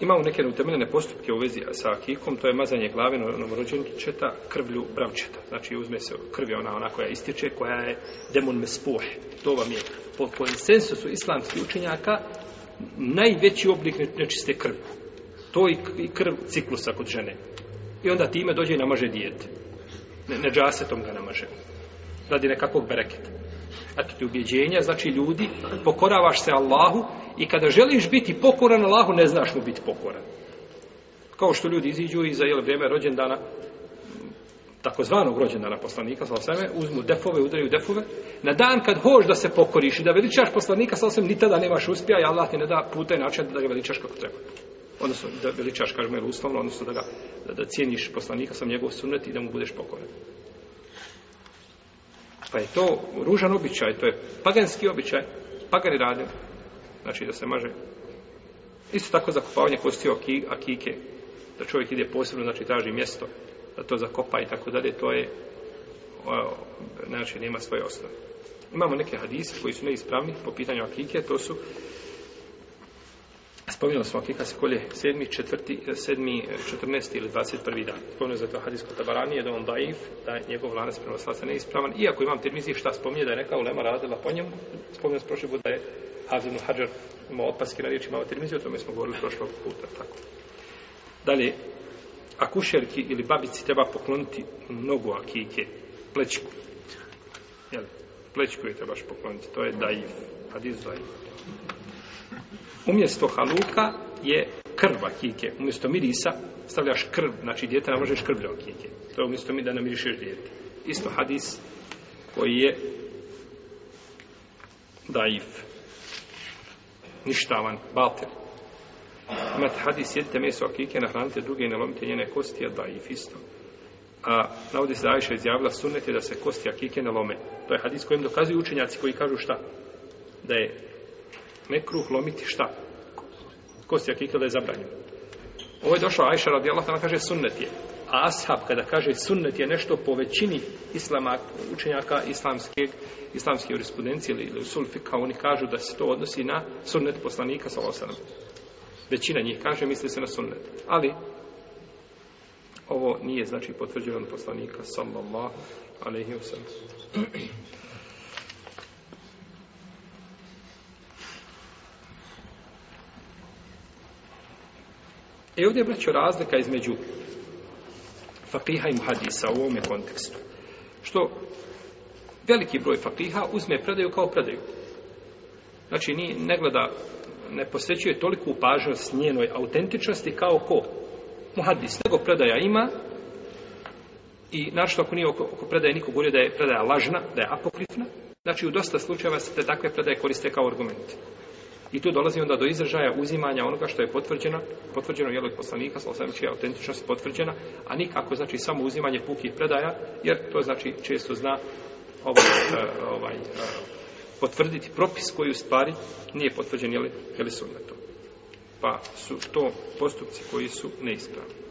Imamo neke neutemeljene postupke u vezi sa akikom, to je mazanje glave novorođenčeta krvlju bravčeta. Znači uzme se krvi ona, ona koja ističe, koja je demon mespuh. To vam je po konsensusu islamskih učenjaka najveći oblik nečiste krvi. To je i krv ciklusa kod žene. I onda time dođe i namaže dijete. Ne, neđasetom ga namaže. Radi nekakvog bereketa. Eto ti ubjeđenja, znači ljudi, pokoravaš se Allahu i kada želiš biti pokoran Allahu, ne znaš mu biti pokoran. Kao što ljudi iziđu i za jel, vrijeme rođendana, takozvanog rođendana poslanika, sa osvijeme, uzmu defove, udaraju defove, na dan kad hoš da se pokoriš i da veličaš poslanika, sa osvijeme, ni tada nemaš uspija i Allah ti ne da puta i način da ga veličaš kako treba. Odnosno, da veličaš, kažemo, je uslovno, odnosno da ga da, da cijeniš poslanika sa njegov sunet i da mu budeš pokoran pa je to ružan običaj, to je paganski običaj, pagani radio, znači da se maže. Isto tako zakopavanje kostio akike, da čovjek ide posebno, znači traži mjesto, da to zakopa i tako dalje, to je, znači, nema svoje osnove. Imamo neke hadise koji su neispravni po pitanju akike, to su spominjalo smo kada se kolje sedmi, četvrti, sedmi, četrnesti ili dvacet prvi dan. Spominjalo za to hadijsko tabarani, je da on daiv, da njegov lanac prema slaca neispravan. Iako imam termizi šta spominje, da je neka ulema radila po njemu, spominjalo se prošli put da je Hazinu Hadžar imao opaske na riječi, imao termizi, o tome smo govorili prošlog puta. Tako. Dalje, akušerki ili babici treba pokloniti nogu akike, plečku. Jel, plečku je trebaš pokloniti, to je daiv, hadijs daiv umjesto haluka je krva kike. Umjesto mirisa stavljaš krv, znači djete namažeš krvlje od kike. To je umjesto mi da namirišeš djete. Isto hadis koji je daif. Ništavan, batel. Imate hadis, jedite meso od kike, nahranite druge i ne lomite njene kosti, a daif isto. A navodi se daiša izjavila sunnete da se kosti akike ne lome. To je hadis kojim dokazuju učenjaci koji kažu šta? Da je mekruh lomiti šta? Kosti akika da je zabranjeno. Ovo je došla Ajša radijallahu ta'ala kaže sunnet je. A ashab kada kaže sunnet je nešto po većini islama, učenjaka islamske, islamske jurisprudencije ili, ili sulfika, oni kažu da se to odnosi na sunnet poslanika sa osanom. Većina njih kaže misli se na sunnet. Ali ovo nije znači potvrđeno poslanika sallallahu alaihi wa sallam. E ovdje je braćo razlika između fakriha i muhadisa u ovome kontekstu. Što veliki broj fakriha uzme predaju kao predaju. Znači, ni, ne gleda, ne posvećuje toliko upažnost njenoj autentičnosti kao ko muhadis. Nego predaja ima i našto ako nije oko, oko predaje niko govorio da je predaja lažna, da je apokrifna, znači u dosta slučajeva se te takve predaje koriste kao argumenti. I tu dolazi onda do izražaja uzimanja onoga što je potvrđeno, potvrđeno jelog poslanika, slavno čija autentičnost je potvrđena, a nikako znači samo uzimanje pukih predaja, jer to znači često zna ovaj, eh, ovaj, eh, potvrditi propis koji u stvari nije potvrđen jeli, jeli sunnetom. Pa su to postupci koji su neispravni.